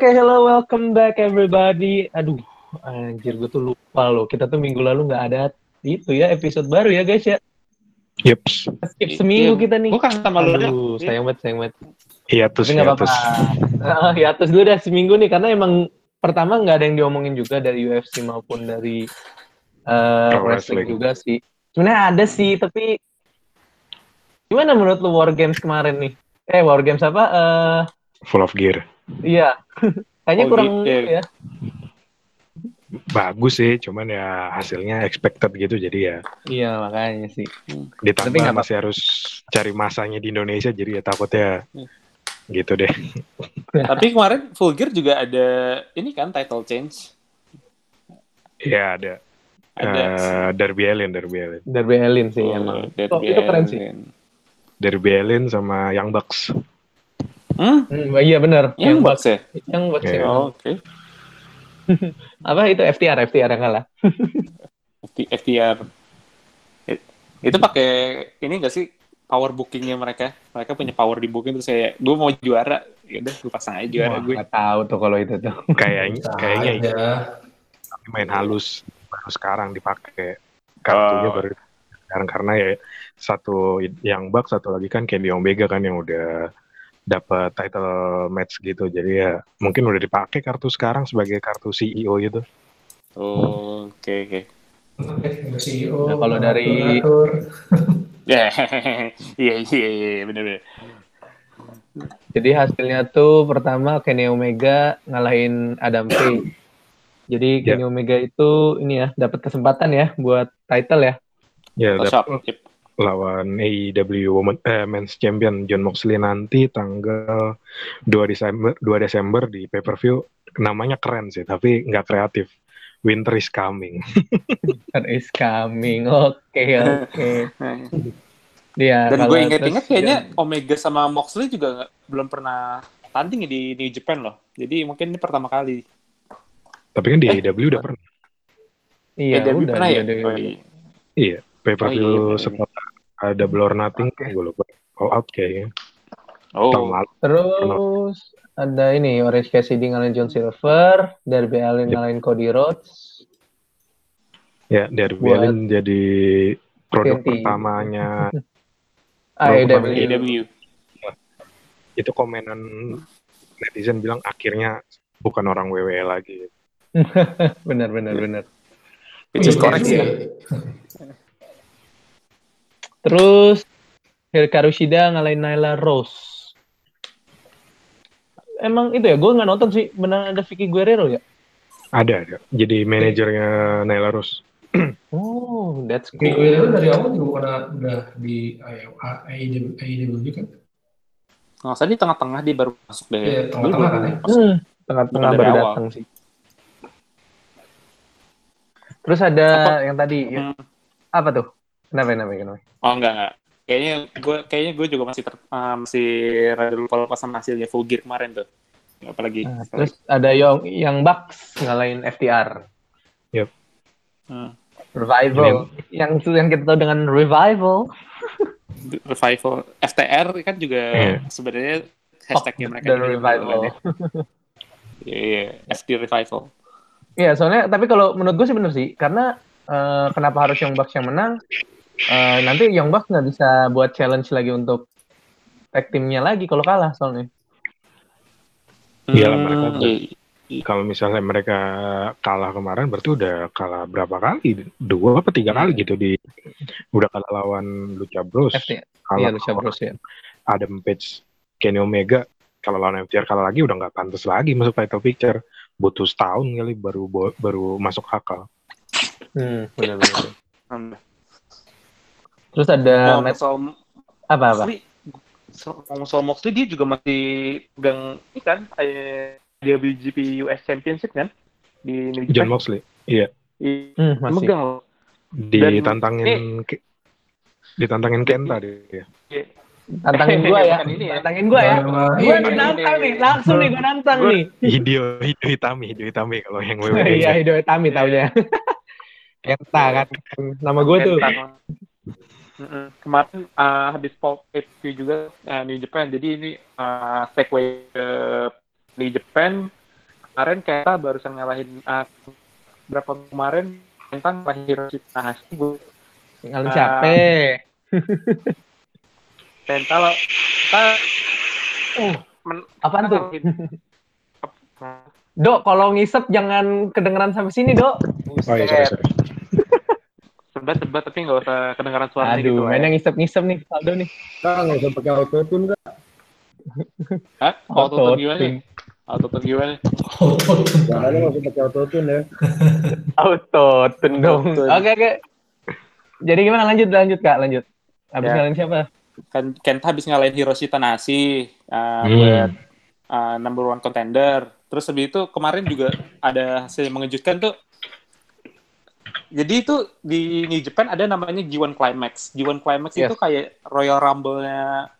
oke, hello, welcome back everybody. Aduh, anjir gue tuh lupa loh. Kita tuh minggu lalu nggak ada itu ya episode baru ya guys ya. Yep. Skip seminggu Iya. kita nih. Gue kan sama lu. Aduh, sayang banget, sayang banget. Hiatus, Tapi nggak apa-apa. hiatus. Ah, hiatus dulu dah seminggu nih karena emang pertama nggak ada yang diomongin juga dari UFC maupun dari eh, Pro wrestling wrestling. juga sih. Sebenarnya ada sih, tapi gimana menurut lu War Games kemarin nih? Eh, War Games apa? Eh, Full of gear. Iya. Kayaknya Oh, kurang gitu. ya. Bagus sih, cuman ya hasilnya expected gitu. Jadi ya Iya, makanya sih. ditambah Tapi masih harus cari masanya di Indonesia. Jadi ya takutnya Hmm. gitu deh. Tapi kemarin Full Gear juga ada ini kan title change. Ya ada. Ada Eh, Derby Allin, Derby Allin. Derby Allin sih Oh, emang. Derby Oh, itu keren sih. Derby Allin sama Young Bucks. Hmm? Hmm, iya benar. Yang box ya? Yang box Iya. ya. Oh, Oke. Apa itu FTR FTR yang kalah? FT- FTR. It- Itu pakai ini enggak sih power bookingnya mereka? Mereka punya power di booking terus saya gue mau juara, ya udah gue pasang aja juara Wah, gue. nggak tahu tuh kalau itu tuh. Kayaknya, kayaknya Ada. tapi main halus baru sekarang dipakai kartunya Oh. baru sekarang karena ya satu yang Bucks satu lagi kan Kenny Omega kan yang udah dapat title match gitu jadi ya mungkin udah dipakai kartu sekarang sebagai kartu CEO gitu Oh, oke oke. Oke, ada CEO. Nah, kalau dari-. Ya, iya iya iya bener bener. Jadi hasilnya tuh pertama Kenny Omega ngalahin Adam Page. Jadi Ya. Kenny Omega itu ini ya dapat kesempatan ya buat title ya. ya Oh, dapat. Lawan AEW Women, eh, Men's Champion John Moxley nanti tanggal 2 Desember 2 Desember di pay per view namanya keren sih tapi nggak kreatif Winter is coming That is coming. Oke oke. Dia Dan kalau gue inget-inget kayaknya Omega sama Moxley juga nggak- belum pernah tanding di New Japan loh. Jadi mungkin ini pertama kali. tapi kan di Eh, AEW udah pernah iya Eh, udah pernah ya? udah- Oh, iya. Iya, pay per Oh, iya, view bener. setelah ada Double or Nothing, gue lupa. All Out kayaknya. Tahun Oh. Terus ada ini Orange Cassidy ngalahin John Silver, Darby Allin Yep. ngalahin Cody Rhodes. Ya, Derby Buat Allin jadi produk TNT. pertamanya. AEW. Itu komenan netizen bilang akhirnya bukan orang WWE lagi. benar benar benar. Which is Iya, correct iya. sih. Terus Hikaru Shida ngalahin Nyla Rose. Emang itu ya, gue nggak nonton sih. Benar ada Vicky Guerrero ya? Ada, ada. Jadi manajernya Nyla Rose. Oh, that's Gue cool. itu dari awal juga udah, udah di AEW AEW kan. Nggak usah di tengah-tengah dia baru masuk deh. Iya, tengah-tengah kan ya? Hmm, tengah-tengah baru datang sih. Terus ada Apa? yang tadi Hmm. apa tuh? Kenapa kenapa kenapa? Oh enggak enggak. Kayaknya gue kayaknya gue juga masih ter, ah, masih rada lupa lupa sama hasilnya full gear kemarin tuh. Apalagi. Nah, terus ada yang yang Bucks ngalahin FTR. Hmm. Revival. Yang itu yang kita tahu dengan Revival. revival FTR kan juga Iya. sebenarnya hashtagnya mereka The Revival. kan ya. Iya, iya, FT revival. Iya, soalnya tapi kalau menurut gue sih bener sih, karena eh, kenapa harus Young Bucks yang menang? Eh, nanti Young Bucks nggak bisa buat challenge lagi untuk tag timnya lagi kalau kalah soalnya. Iyalah, mereka Hmm, tuh. iya. Kalau misalnya mereka kalah kemarin, berarti udah kalah berapa kali? Dua apa tiga kali gitu di udah kalah lawan Lucha Bros, FTR. kalah Iya, Lucha lawan Bros ya. Adam Page, Kenny Omega. Kalau lawan FTR kalah lagi udah nggak pantas lagi masuk title picture. Butuh setahun kali baru baru masuk akal. Hmm, benar benar. Hmm. Terus ada Oh, match soal apa apa? Ngomong soal Moxley dia juga masih pegang ini kan kayak WGP US Championship kan di New John Japan. Moxley, iya. Iya, Hmm, masih. megang. Ditantangin ke- ditantangin Kenta dia. Tantangin gua ya. Ya. Tantangin gua ya. Gua iya, nantang nih, langsung nih gua nantang Gua- nih. Hideo Hideo Itami, Hideo Itami kalau yang WWE. Iya, Hideo Itami taunya. Kenta kan. Nama gua tuh. Mm-mm. Kemarin uh, habis Pop HQ juga uh, New Japan, jadi ini uh, segue ke New Japan kemarin Kenta barusan ngalahin uh, berapa kemarin Kenta ngalahin Hiroshi Tanahashi gue Ngalahin Ah. siapa? Kenta lo kita Uh, men- apaan tuh? Dok, kalau ngisep jangan kedengeran sampai sini, Dok. Oh iya, sorry, sorry. Sebat-sebat tapi nggak usah kedengaran suaranya Aduh, gitu lah ya. mainnya ngisep-ngisep nih, Faldo nih. Kak, nggak usah pakai autotune, Kak. Hah? Autotune gimana? Autotune gimana? Makanya nggak usah pakai autotune ya. Auto tune dong. Auto-tune. Oke, oke. Jadi gimana lanjut lanjut Kak, lanjut. Habis Ya. ngalahin siapa? Kan Kenta habis ngalahin Hiroshi Tanahashi uh, Hmm. buat uh, number one contender. Terus habis itu kemarin juga ada hasil yang mengejutkan tuh. Jadi itu di New Japan ada namanya G1 Climax. G1 Climax Yes. itu kayak Royal Rumble-nya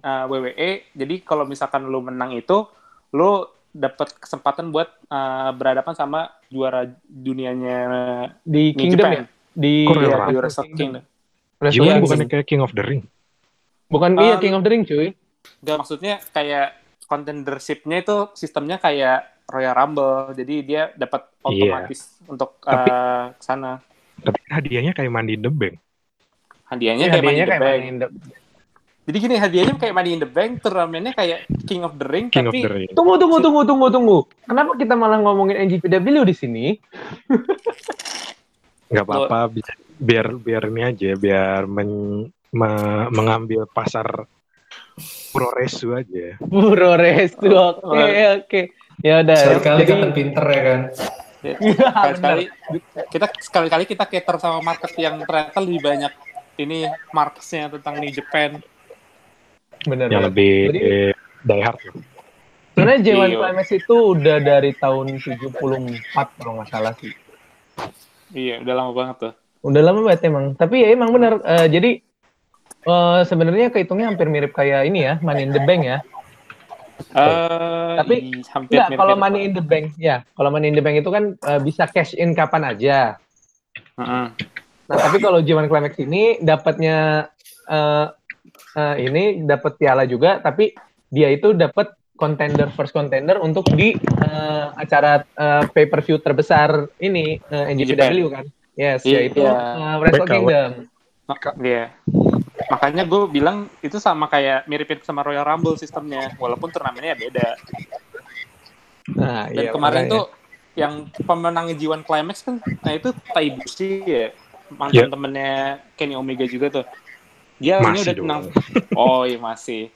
uh, WWE. Jadi kalau misalkan lu menang itu, lu dapat kesempatan buat uh, berhadapan sama juara dunianya Di New Kingdom Japan. ya? Di Kok Royal Iya, Wrestle Kingdom. Jiwan Iya, Kingdom. bukannya kayak King of the Ring. Bukan iya Um, King of the Ring, cuy. Enggak, maksudnya kayak contendership-nya itu sistemnya kayak Royal Rumble. Jadi dia dapat Iya. otomatis untuk Tapi- uh, ke sana. Tapi hadiahnya kayak mandi in the bank. Hadiahnya Iya, kayak Money hadiahnya in the kayak Bank. Money in the- Jadi gini, hadiahnya kayak Money in the Bank, turnamennya kayak King of the Ring, King of tapi the Ring. Tunggu, tunggu, tunggu, tunggu, tunggu. Kenapa kita malah ngomongin NGPW di sini? Nggak apa-apa, bi- biar biar ini aja, biar men- me- mengambil pasar pro resu aja. Buro Restu, oke, oke. Ya udah. Sekali-kali Jadi, kan pinter ya kan. sekali-kali kita sekali-kali kita cater sama market yang ternyata lebih banyak ini marketnya tentang New Japan. bener. Yang lebih Jadi- eh, die hard. ya. Sebenarnya J1 Iya. Climax itu udah dari tahun 74 kalau nggak salah sih. Iya, udah lama banget tuh. Udah lama banget emang. Tapi ya emang bener. eh, jadi eh, sebenarnya kehitungnya hampir mirip kayak ini ya, Money in the Bank ya. Eh, Tapi, hampir Enggak, kalau. Money in the Bank, ya. Kalau Money in the Bank itu kan eh, bisa cash in kapan aja. Heeh. Nah, tapi kalau J1 Climax ini dapatnya eh, eh, ini dapat piala juga, tapi dia itu dapat contender first contender untuk di eh, acara pay per view terbesar ini eh, NJPW kan. Yes, Iya. yaitu eh, Wrestle BKW. Kingdom. Mak- Iya. Makanya gue bilang itu sama kayak miripin sama Royal Rumble sistemnya, walaupun turnamennya beda. Nah, Dan iya, kemarin makanya. tuh yang pemenangnya G1 Climax kan, nah itu Taibushi ya, mantan Iya. temennya Kenny Omega juga tuh. Dia ini Masih udah dong. menang. Oh iya masih.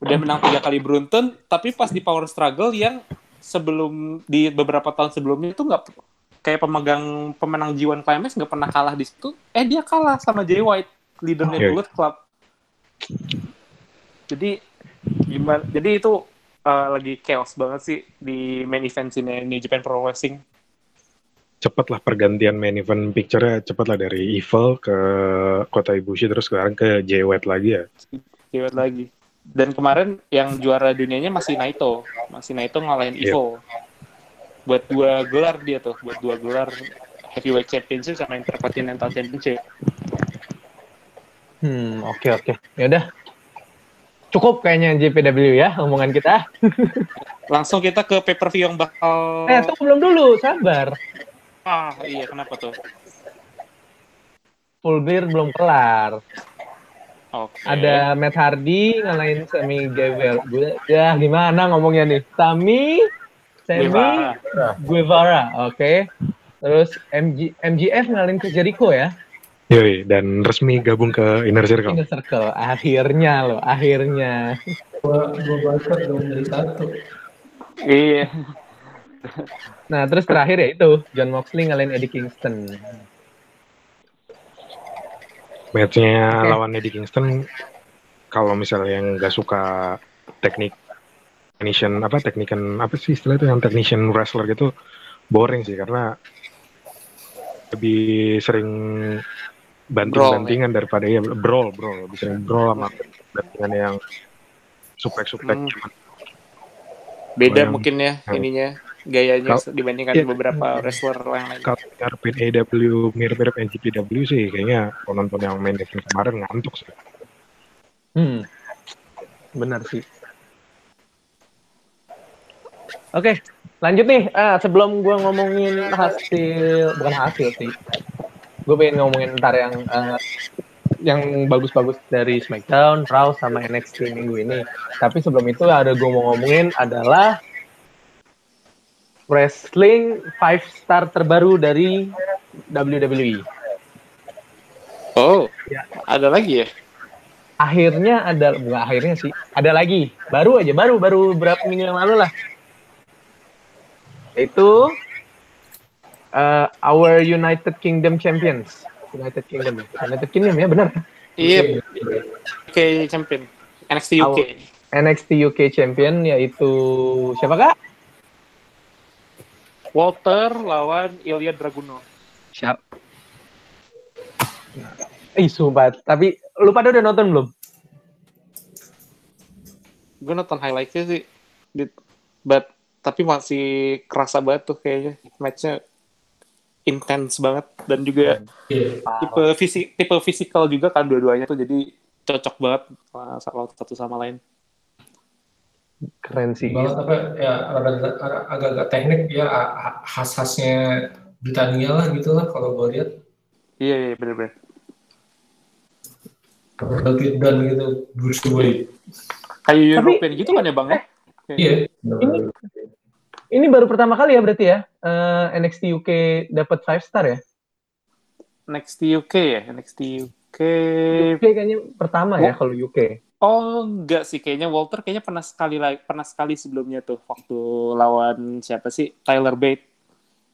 Udah menang tiga kali beruntun, tapi pas di Power Struggle yang sebelum di beberapa tahun sebelumnya itu nggak kayak pemegang pemenang G1 Climax nggak pernah kalah di situ. Eh dia kalah sama Jay White, leadernya Oke. Bullet Club. Jadi gimana? Jadi itu uh, lagi chaos banget sih di main event sini New Japan Pro Wrestling. Cepet lah pergantian main event picture-nya cepet lah dari Evil ke Kota Ibushi terus sekarang ke White lagi ya. White lagi. Dan kemarin yang juara dunianya masih Naito, masih Naito ngalahin Iya. Evo. Buat dua gelar dia tuh, buat dua gelar Heavyweight Championship sama Intercontinental Championship. Hmm, oke oke. Ya udah. Cukup kayaknya JPW ya omongan kita. Langsung kita ke pay-per-view yang bakal Eh, tunggu belum dulu, sabar. ah iya kenapa tuh? Full beer belum kelar. Oke. Ada Matt Hardy ngalahin Sami Guevara. Gue- Ya gimana ngomongnya nih? Sami, Sami Guevara. Guevara, oke. Terus MG, MGF ngalahin ke Jericho ya. Yoi, dan resmi gabung ke Inner Circle. Inner Circle. Akhirnya loh, akhirnya. Dua basket belum jadi satu. Iya. Nah, terus terakhir ya itu John Moxley ngalahin Eddie Kingston. Matchnya Oke. lawan Eddie Kingston, kalau misalnya yang nggak suka teknik technician apa teknikan apa sih istilah itu yang technician wrestler gitu boring sih karena lebih sering banting-bantingan daripada ya brawl brawl lebih sering brawl sama bantingan yang suplex-suplex Hmm. cuman Beda Yang- mungkin ya yang- ininya gayanya Kal- dibandingkan Iya. beberapa wrestler yang lain. kalau ngarepin AW mirip-mirip NGPW sih kayaknya penonton yang main event kemarin ngantuk sih Hmm. Benar sih. Oke, lanjut nih. Ah, sebelum gue ngomongin hasil, bukan hasil sih. Gue pengen ngomongin ntar yang eh, yang bagus-bagus dari SmackDown, Raw, sama NXT minggu ini. Tapi sebelum itu ada gue mau ngomongin adalah wrestling 5 star terbaru dari WWE. Oh, Ya. ada lagi ya? Akhirnya ada, bukan akhirnya sih, ada lagi. Baru aja, baru baru berapa minggu yang lalu lah. Itu uh, our United Kingdom Champions. United Kingdom, United Kingdom ya benar. Iya, UK champion. NXT UK. NXT UK Champion yaitu siapa kak? Walter lawan Ilya Dragunov. Siap. Ih, sumpah. Tapi lu pada udah nonton belum? Gue nonton highlightnya sih, but tapi masih kerasa banget tuh kayaknya matchnya intens banget dan juga Iya. tipe fisik tipe fisikal juga kan dua-duanya tuh jadi cocok banget kalau satu sama lain. Keren sih. Banget apa ya agak- agak- agak-agak teknik ya khas-khasnya Britania lah gitu lah kalau gue lihat. Iya iya bener-bener. David dan gitu Bruce Wayne. Kayak Tapi- European gitu kan ya bang ya? Iya. Ini ini baru pertama kali ya berarti ya eh, NXT UK dapat 5 star ya? NXT UK ya, NXT UK. UK kayaknya pertama ya kalau UK. Oh enggak sih, kayaknya Walter kayaknya pernah sekali lagi pernah sekali sebelumnya tuh waktu lawan siapa sih Tyler Bate.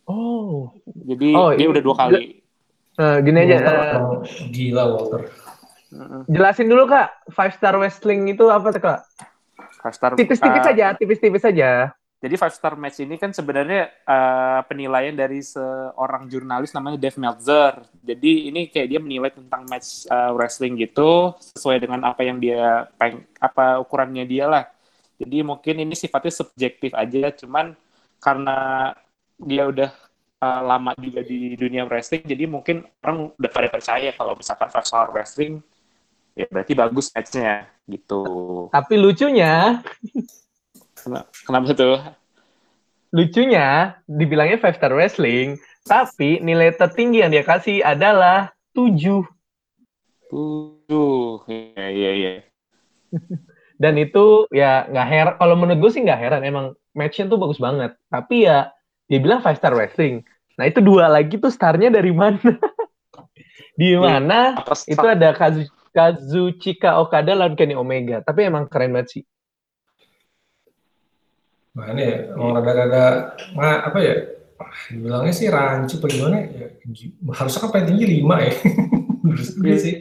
Oh, Jadi Oh, dia udah dua kali. eh, gini aja. Walter eh, emang gila Walter. Heeh. jelasin dulu kak, 5 star wrestling itu apa tuh kak? Five star. Tipis-tipis uh, saja, tipis-tipis saja. Jadi five star match ini kan sebenarnya uh, penilaian dari seorang jurnalis namanya Dave Meltzer. Jadi ini kayak dia menilai tentang match uh, wrestling gitu sesuai dengan apa yang dia peng apa ukurannya dia lah. Jadi mungkin ini sifatnya subjektif aja, cuman karena dia udah uh, lama juga di dunia wrestling, jadi mungkin orang udah pada percaya kalau misalkan five star wrestling ya berarti bagus matchnya gitu. Tapi lucunya, Kenapa, kenapa tuh? lucunya dibilangnya 5 star wrestling, tapi nilai tertinggi yang dia kasih adalah 7. Tuh, iya iya iya. Dan itu ya nggak heran, kalau menurut gue sih nggak heran, emang matchnya tuh bagus banget. Tapi ya dia bilang 5 star wrestling. Nah itu dua lagi tuh starnya dari mana? Di mana itu ada Kazu, Kazuchika Okada lawan Kenny Omega. Tapi emang keren banget sih. Mana ya? Emang rada-rada ma- apa ya? Dibilangnya sih rancu apa gimana ya? Gi- Harusnya kan paling tinggi 5 ya. Menurut gue sih.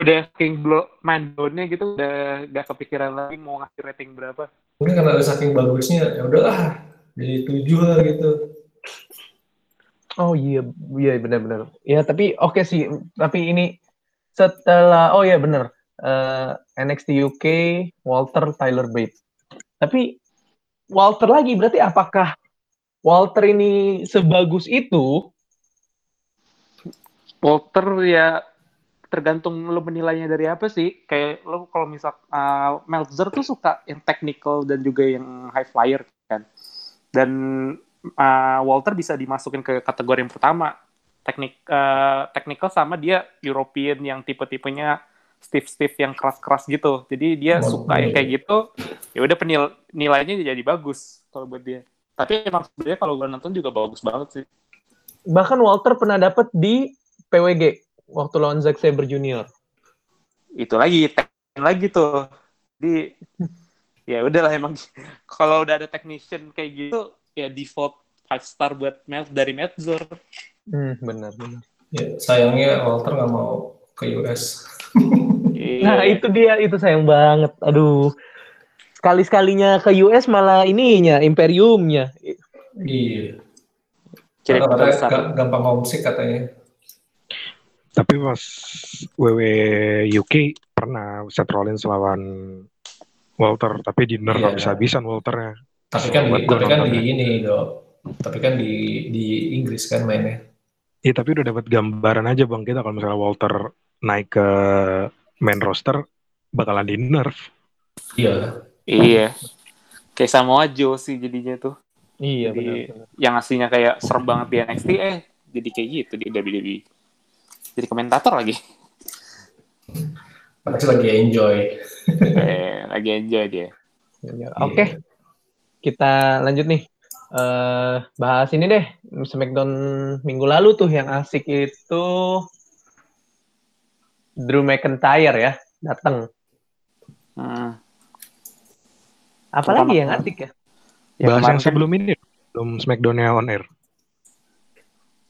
udah king blow mind blown-nya gitu udah gak kepikiran lagi mau ngasih rating berapa. Mungkin karena udah saking bagusnya ya udahlah jadi 7 lah gitu. Oh iya, iya benar-benar. Ya tapi oke sih. Tapi ini setelah oh iya benar Eh, NXT UK Walter Tyler Bate. Tapi Walter lagi berarti apakah Walter ini sebagus itu? Walter ya tergantung lo menilainya dari apa sih. Kayak lo kalau misal uh, Meltzer tuh suka yang technical dan juga yang high flyer kan. Dan uh, Walter bisa dimasukin ke kategori yang pertama. Teknik uh, technical sama dia European yang tipe-tipenya stiff-stiff yang keras-keras gitu. Jadi dia suka yang kayak gitu. Ya udah penil nilainya jadi bagus kalau buat dia. Tapi emang sebenarnya kalau gue nonton juga bagus banget sih. Bahkan Walter pernah dapat di PWG waktu lawan Zack Sabre Jr. itu lagi teknik lagi tuh di ya udahlah emang kalau udah ada technician kayak gitu ya default five star buat Mel dari Meltzer Hmm, benar benar. Ya, sayangnya Walter nggak mau ke US. Nah, itu dia itu sayang banget. Aduh. Sekali-sekalinya ke US malah ininya Imperiumnya. Iya. Kira besar. ga- gampang homesick katanya. Tapi pas WW UK pernah Seth Rollins lawan Walter, tapi di nerf Iya. habis-habisan Walternya. Tapi kan di, Buat tapi kan di nontonnya. ini dok. Tapi kan di di Inggris kan mainnya. Iya tapi udah dapat gambaran aja bang kita kalau misalnya Walter naik ke main roster bakalan di nerf. Iya. Iya kayak Samoa Joe sih jadinya tuh Iya Jadi benar. yang aslinya kayak serem banget di NXT eh jadi kayak gitu di WWE. Jadi komentator lagi. Pasti lagi enjoy. eh, lagi enjoy dia. Oke, kita lanjut nih. eh bahas ini deh, Smackdown minggu lalu tuh yang asik itu Drew McIntyre ya, datang. Hmm. Apalagi Pertama- yang asik ya? Ya, Bahas yang sebelum ini, belum Smackdown-nya on air.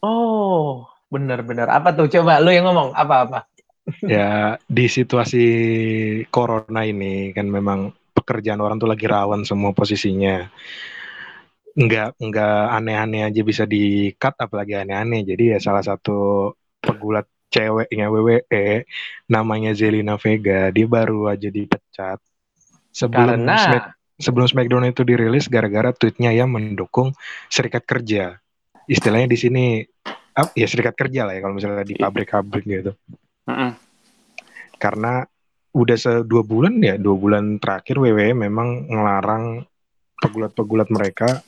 Oh, benar-benar. Apa tuh? Coba lu yang ngomong. Apa-apa? ya di situasi corona ini kan memang pekerjaan orang tuh lagi rawan semua posisinya. Nggak nggak aneh-aneh aja bisa di cut apalagi aneh-aneh. Jadi ya salah satu pegulat ceweknya WWE namanya Zelina Vega dia baru aja dipecat sebelum Karena Smack- sebelum SmackDown itu dirilis gara-gara tweetnya yang mendukung serikat kerja. Istilahnya di sini ah, ya serikat kerja lah ya kalau misalnya di pabrik-pabrik gitu Mm-mm. karena udah se dua bulan ya dua bulan terakhir WWE memang ngelarang pegulat-pegulat mereka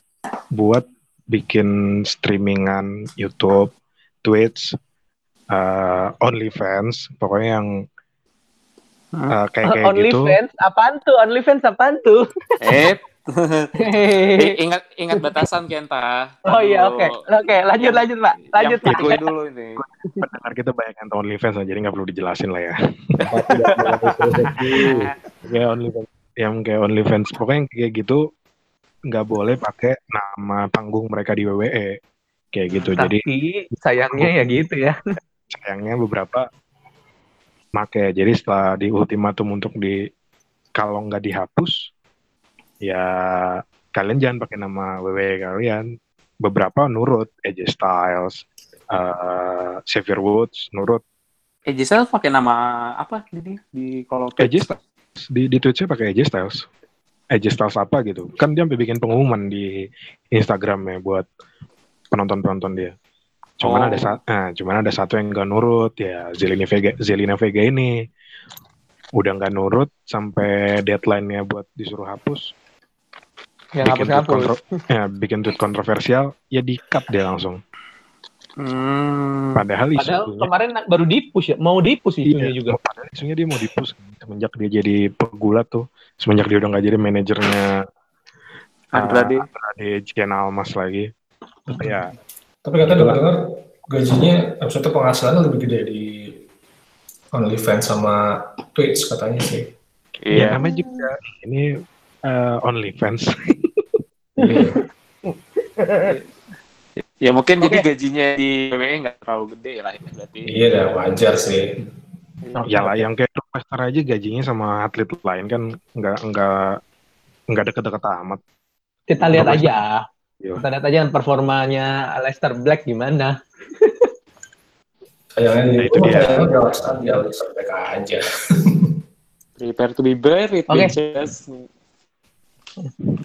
buat bikin streamingan YouTube, Twitch, uh, OnlyFans, pokoknya yang uh, kayak kayak gitu. OnlyFans, apaan tuh? OnlyFans apaan tuh? Eh, i- ingat ingat batasan Kenta. oh iya, oke. Oke, lanjut Yang- lanjut, Pak. Lanjut, yang Pak. gue dulu ini. Pendengar kita banyak yang tahu OnlyFans, lah, jadi nggak perlu dijelasin lah ya. Rezeki? Kayak OnlyFans, yang kayak OnlyFans, pokoknya yang kayak gitu nggak boleh pakai nama panggung mereka di WWE, kayak gitu. Jadi Tapi sayangnya ya gitu ya. sayangnya beberapa make. Jadi setelah di ultimatum untuk di kalau nggak dihapus ya kalian jangan pakai nama WWE kalian. Beberapa nurut AJ Styles eh Xavier Woods nurut. Eh, Giselle pakai nama apa ini di kalau AJ Styles di di Twitch pakai AJ Styles. AJ Styles apa gitu. Kan dia sampai bikin pengumuman di Instagramnya buat penonton penonton dia cuman Oh. ada satu nah, cuman ada satu yang nggak nurut ya Zelina Vega Zelina Vega ini udah nggak nurut sampai deadline-nya buat disuruh hapus Yang bikin tweet, kontro- ya, bikin tweet kontroversial ya di cut dia langsung Hmm. padahal Padahal isunya kemarin baru dipus ya, mau dipus isunya Iya, juga. padahal isunya dia mau dipus semenjak dia jadi pegulat tuh semenjak dia udah nggak jadi manajernya Andrade. uh, Andrade Cien Almas lagi ya Tapi katanya dengar-dengar gajinya maksudnya penghasilannya lebih gede di OnlyFans sama Twitch katanya sih. ya Iya. namanya juga ini uh, OnlyFans Iya. Ya mungkin jadi Oke. gajinya di WWE nggak terlalu gede lah ya berarti. Iya dah wajar sih. ya lah yang kayak Rockstar aja gajinya sama atlet lain kan nggak nggak nggak deket-deket amat Kita lihat aja. Iya. Kita lihat aja performanya Leicester Black gimana. Sayangnya Nah, itu dia. harus mereka aja. Prepare to be buried, Oke. bitches.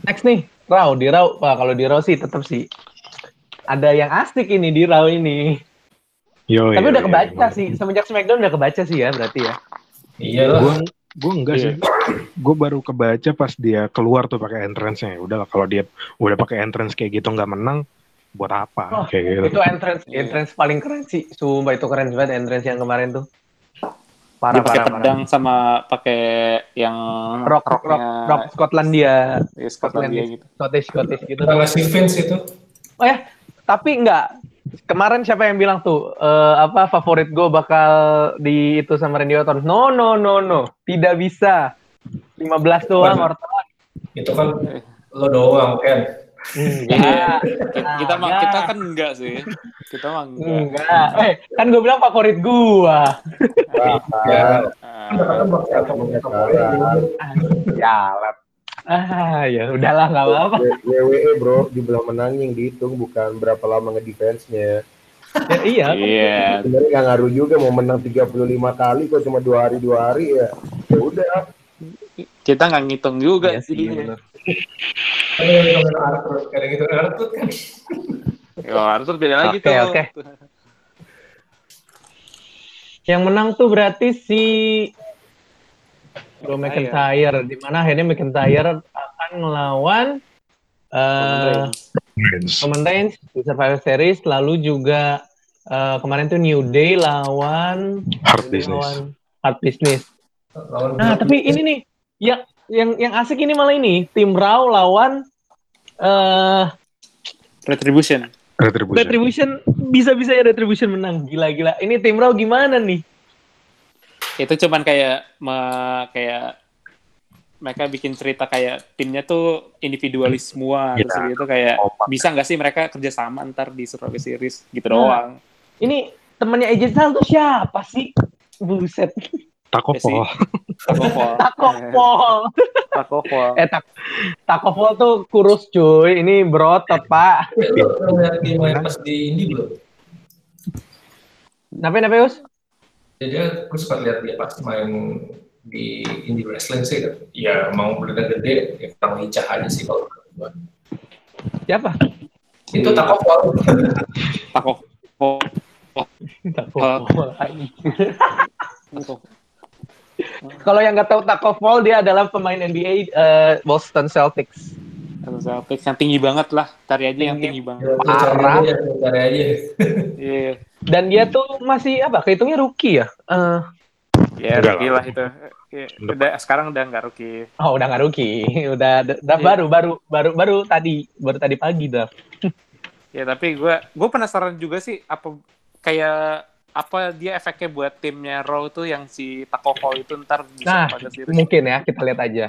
Next nih, Raw di Raw. Wah, kalau di Raw sih tetap sih ada yang asik ini di Raw ini. Yo, Tapi yo, udah yo, kebaca yo. sih. Semenjak SmackDown udah kebaca sih ya berarti ya. Iya lah. Gue enggak Iya. sih. Gue baru kebaca pas dia keluar tuh pakai entrance-nya. Udah lah kalau dia udah pakai entrance kayak gitu nggak menang, buat apa? Oh, kayak gitu. Itu entrance Iya. entrance paling keren sih. Sumpah itu keren banget entrance yang kemarin tuh. Dia Parah pakai parah, parah. pedang sama pakai yang Rock rock rock, rock Skotlandia, ya, Skotlandia gitu. Scottish Scottish gitu. Kita ngasih Vince itu. Oh ya, tapi enggak. Kemarin siapa yang bilang tuh eh, apa favorit gue bakal di itu sama Randy Orton? No no no no, tidak bisa. 15 doang. Orton. Itu kan lo doang kan. Enggak. Kita mah Enggak. kita kan enggak sih. Kita mah enggak. Enggak. Eh, kan gue bilang favorit gua. Ya. Jalan. Ah, ya udahlah nggak apa-apa. WWE bro, dibilang menangin dihitung bukan berapa lama ngedefense-nya. Ya, iya. Iya. Sebenarnya nggak ngaruh juga mau menang 35 kali kok cuma dua hari dua hari ya. Ya udah. Kita nggak ngitung juga Iya sih, yang ngomongin Arthur, kayak gitu Arthur kan. Ya, Arthur beda lagi Oke, tuh. oke. Yang menang tuh berarti si Drew McIntyre, di mana akhirnya McIntyre akan melawan eh Reigns. Roman Reigns di Survivor Series, lalu juga eh, kemarin tuh New Day lawan Hard business. lawan Hard Business. Nah, tapi ini nih yang yang yang asik ini malah ini tim Raw lawan eh Retribution. Retribution. Retribution bisa-bisa ya Retribution menang. Gila-gila. Ini tim Raw gimana nih? Itu cuman kayak me- kayak mereka bikin cerita kayak timnya tuh individualis semua Iya. terus gitu kayak bisa nggak sih mereka kerjasama ntar di Survivor Series gitu Nah. doang Ini temannya AJ Styles tuh siapa sih? Buset. Tako Ya sih. Paul. Takofol Taco Paul. Takofol Eh, tak Taco Paul tuh kurus cuy. Ini berotot, Pak. Pas di Indie belum? Kenapa, kenapa, Yus? Jadi dia, gue sempat lihat dia pas main di indie wrestling sih, ya mau bener gede, ya kurang lincah aja sih kalau. Siapa? Itu Taco Uh, Paul. Kalau yang nggak tahu Taco Fall, dia adalah pemain NBA eh, Boston Celtics. Celtics yang tinggi banget lah cari aja yang tinggi banget Parah. Cari aja, cari aja. iya Dan dia tuh masih apa? Kehitungnya rookie ya? Eh, ya rookie lah. itu Iya, udah sekarang udah nggak rookie oh, udah nggak rookie. Udah Iya. baru, baru, baru, baru tadi, baru tadi pagi draft. Ya tapi gue gue penasaran juga sih apa kayak apa dia efeknya buat timnya Raw tuh yang si Takofol itu ntar bisa Nah, pada series. Mungkin ya, kita lihat aja.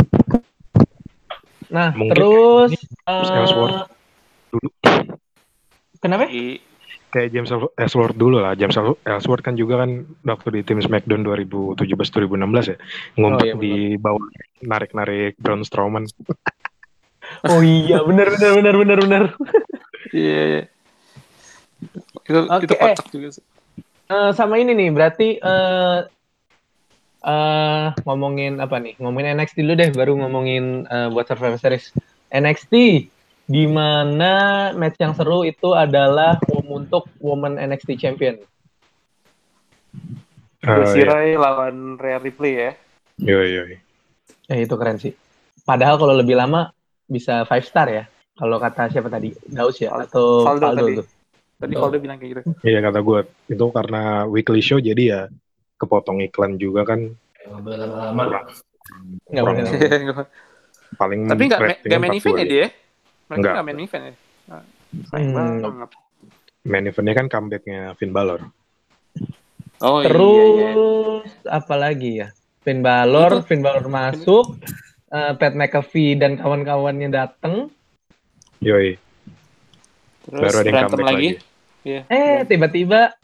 Nah, Mungkin terus Terus eh, Ellsworth dulu. Kenapa? I- Kayak James Ellsworth dulu lah. James Ellsworth kan juga kan waktu di tim SmackDown 2017-2016 ya. Ngumpet Oh, iya, di bawah narik-narik Braun Strowman. Oh iya, benar benar benar benar benar. Iya, iya. Itu Oke, itu kocak juga sih. Eh, sama ini nih, berarti eh eh, ngomongin apa nih? Ngomongin NXT dulu deh, baru ngomongin eh, buat Survivor Series. NXT di mana match yang seru itu adalah untuk Women NXT Champion. Eh, Ruby iya. Lawan Rhea Ripley ya. Yoi, yoi. Eh, itu keren sih. Padahal kalau lebih lama bisa five star ya. Kalau kata siapa tadi? Daus ya atau Valdo Valdo tadi. tuh. Tadi Oh. Valdo bilang kayak gitu. Iya kata gue itu karena weekly show jadi ya kepotong iklan juga kan Nggak boleh lama-lama. Nggak paling Tapi nggak ratingnya nggak main event ya 42. dia? Mereka Nggak. nggak main event ya? Nah, sayang Hmm. banget. Main eventnya kan comebacknya Finn Balor. Oh iya, iya. Terus apa lagi ya? Finn Balor, Itu- Finn Balor masuk, eh, Pat McAfee dan kawan-kawannya datang. Yoi. Terus Baru ada yang comeback lagi. lagi. Iya. Eh, tiba-tiba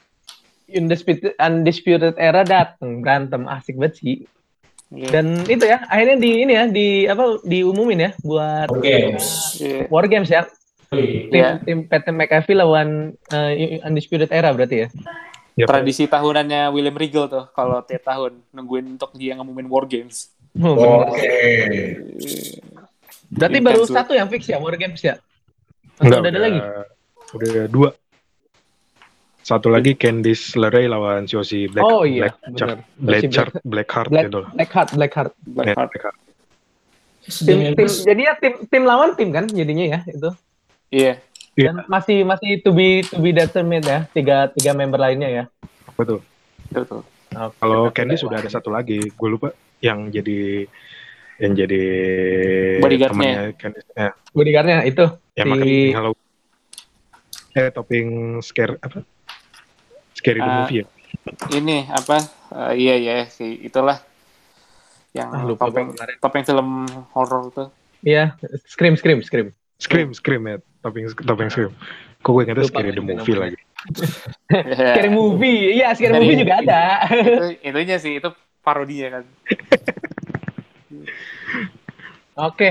Undisputed, Undisputed Era datang berantem asik banget sih. Iya. Dan itu ya, akhirnya di ini ya, di apa diumumin ya buat Oke. Iya. War Games ya. Wih, Tim, Iya. tim Pat McAfee lawan eh, Undisputed Era berarti ya. Yep. Tradisi tahunannya William Regal tuh kalau tiap tahun nungguin untuk dia ngumumin War Games. Oh. Oke. Berarti Intens baru satu yang fix ya War Games ya? Enggak, udah ada lagi? Udah dua. Satu lagi Candice LeRae lawan Josie Black, Oh iya, Black. Blackheart, Blackheart Black, gitu. Blackheart, Blackheart. Ya, Blackheart. Blackheart. Tim, tim, jadinya tim tim lawan tim kan jadinya ya itu. Iya. Iya. Dan masih masih to be to be determined ya tiga tiga member lainnya ya. Betul. Betul. Oke, Kalau Candice sudah ada satu lagi, gue lupa yang jadi yang jadi Bodyguard-nya. temannya Candice. Eh, bodyguardnya itu yang Si- makan halo eh topping scare apa? Scary the Ah, movie ya? Ini apa? eh, iya iya si itulah yang Ah, lupa topeng kemarin. topeng film horror tuh. Iya, scream scream scream. Scream, Scream ya, topping topping Scream. Kok gue ingetnya Lupa Scary lagi the namanya. movie lagi. Scary movie. Iya, scary Scary movie juga ada. itu itunya sih itu parodinya kan. Oke.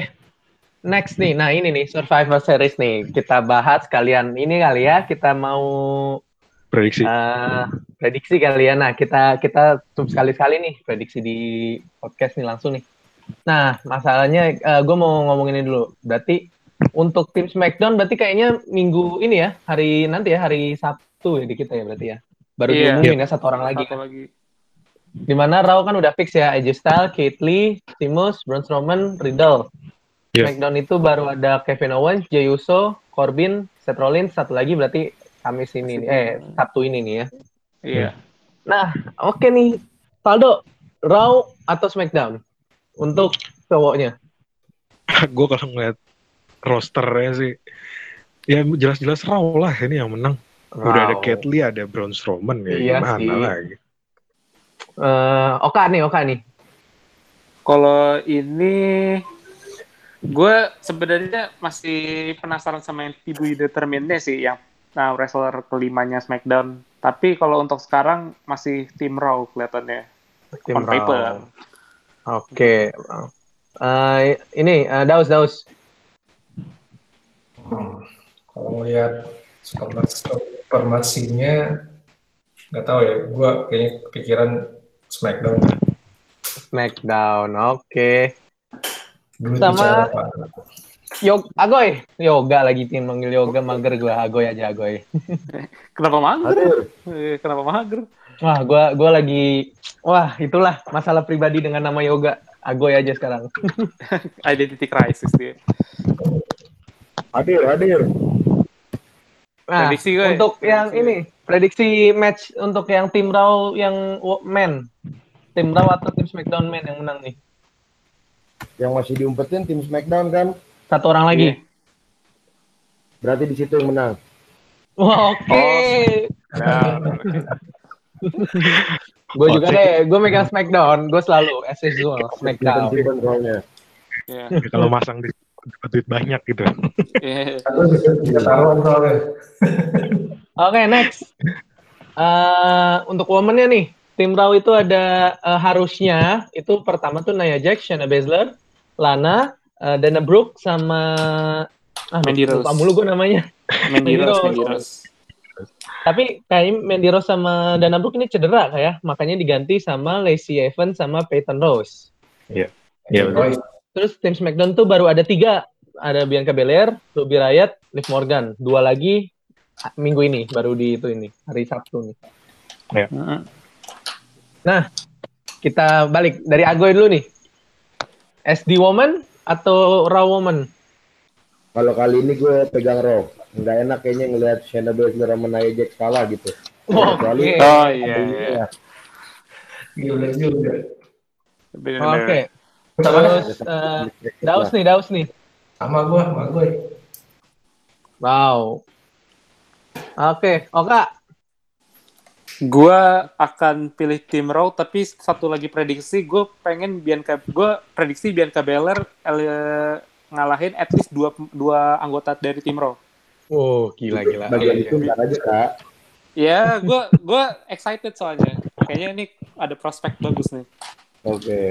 Next nih. Nah, ini nih Survivor Series nih. Kita bahas kalian ini kali ya. Kita mau Prediksi. eh, prediksi kali ya. Nah, kita kita tuh sekali-sekali nih prediksi di podcast nih langsung nih. Nah, masalahnya gue mau ngomongin ini dulu. Berarti untuk tim SmackDown berarti kayaknya minggu ini ya, hari nanti ya, hari Sabtu ya di kita ya berarti ya. Baru Iya. diumumin ya satu orang lagi. Satu lagi. Di mana Raw kan udah fix ya, AJ Styles, Kate Lee, Sheamus, Braun Strowman, Riddle. Iya. SmackDown itu baru ada Kevin Owens, Jey Uso, Corbin, Seth Rollins, satu lagi berarti Kamis ini nih, eh Sabtu ini nih ya. Iya. Nah, oke nih, Faldo, Raw atau SmackDown untuk cowoknya? gue kalau ngeliat rosternya sih, ya jelas-jelas Raw lah ini yang menang. Udah ada Raw. Lee, ada Braun Strowman, ya Iya gimana sih. lagi. Eh, Oka nih, Oka nih. Kalau ini gue sebenarnya masih penasaran sama yang Tibu Determine sih yang nah, wrestler kelimanya SmackDown. Tapi kalau untuk sekarang masih tim Raw kelihatannya. Tim On paper. Raw. Oke. Eh, ini eh, Daus Daus. Hmm. Kalau ngelihat supermasinya nggak tahu ya. Gua kayaknya kepikiran SmackDown. SmackDown. Oke. Dulu Sama-? Yog Agoy. Yoga lagi tim manggil Yoga mager gua Agoy aja Agoy. Kenapa mager? Eh, Kenapa mager? Wah, gua gua lagi wah, itulah masalah pribadi dengan nama Yoga. Agoy aja sekarang. Identity crisis dia. Hadir, hadir. Nah, Prediksi gue. untuk yang Prediksi. ini, prediksi match untuk yang tim Raw yang men. Tim Raw atau tim SmackDown men yang menang nih? Yang masih diumpetin tim SmackDown kan, Satu orang lagi. berarti di situ yang menang. Wah, oke. Ya, Gue juga deh, gue megang SmackDown, gue selalu as usual SmackDown. Simpen soalnya. ya. Ya, kalau masang di dapat duit banyak gitu. Soalnya. Oke, next. Eh, untuk woman-nya nih, tim Raw itu ada eh, harusnya itu pertama tuh Nia Jax, Shayna Baszler, Lana, eh, Dana Brooke sama ah, Mandy lupa Rose. mulu gue namanya. Mandy Mandy Rose, Rose. Mandy Rose. Tapi kayaknya Mandy Rose sama Dana Brooke ini cedera kayak, makanya diganti sama Lacey Evans sama Peyton Rose. Iya, Roy, Terus tim SmackDown tuh baru ada tiga. Ada Bianca Belair, Ruby Riot, Liv Morgan. Dua lagi ah, minggu ini, baru di itu ini, hari Sabtu nih. Mm-mm. Kita balik dari Agoy dulu nih. SD Woman atau Raw Woman? Kalau kali ini gue pegang Raw. Nggak enak kayaknya ngelihat Shayna Baszler sama Nia Jax kalah gitu. Oke. Kecuali- Oh iya, iya. Ya, gila juga. Oke. Sama Terus eh, Daus nih, Daus nih. sama gua, sama gue. Wow. Oke, Oka. Gua akan pilih tim Raw, tapi satu lagi prediksi, gue pengen Bianca, gue prediksi Bianca Belair eh, ngalahin at least dua, dua anggota dari tim Raw. Oh, gila gila. Bagian Iya, itu iya. aja kak. Ya, gue gue excited soalnya. Kayaknya ini ada prospek bagus nih. Oke.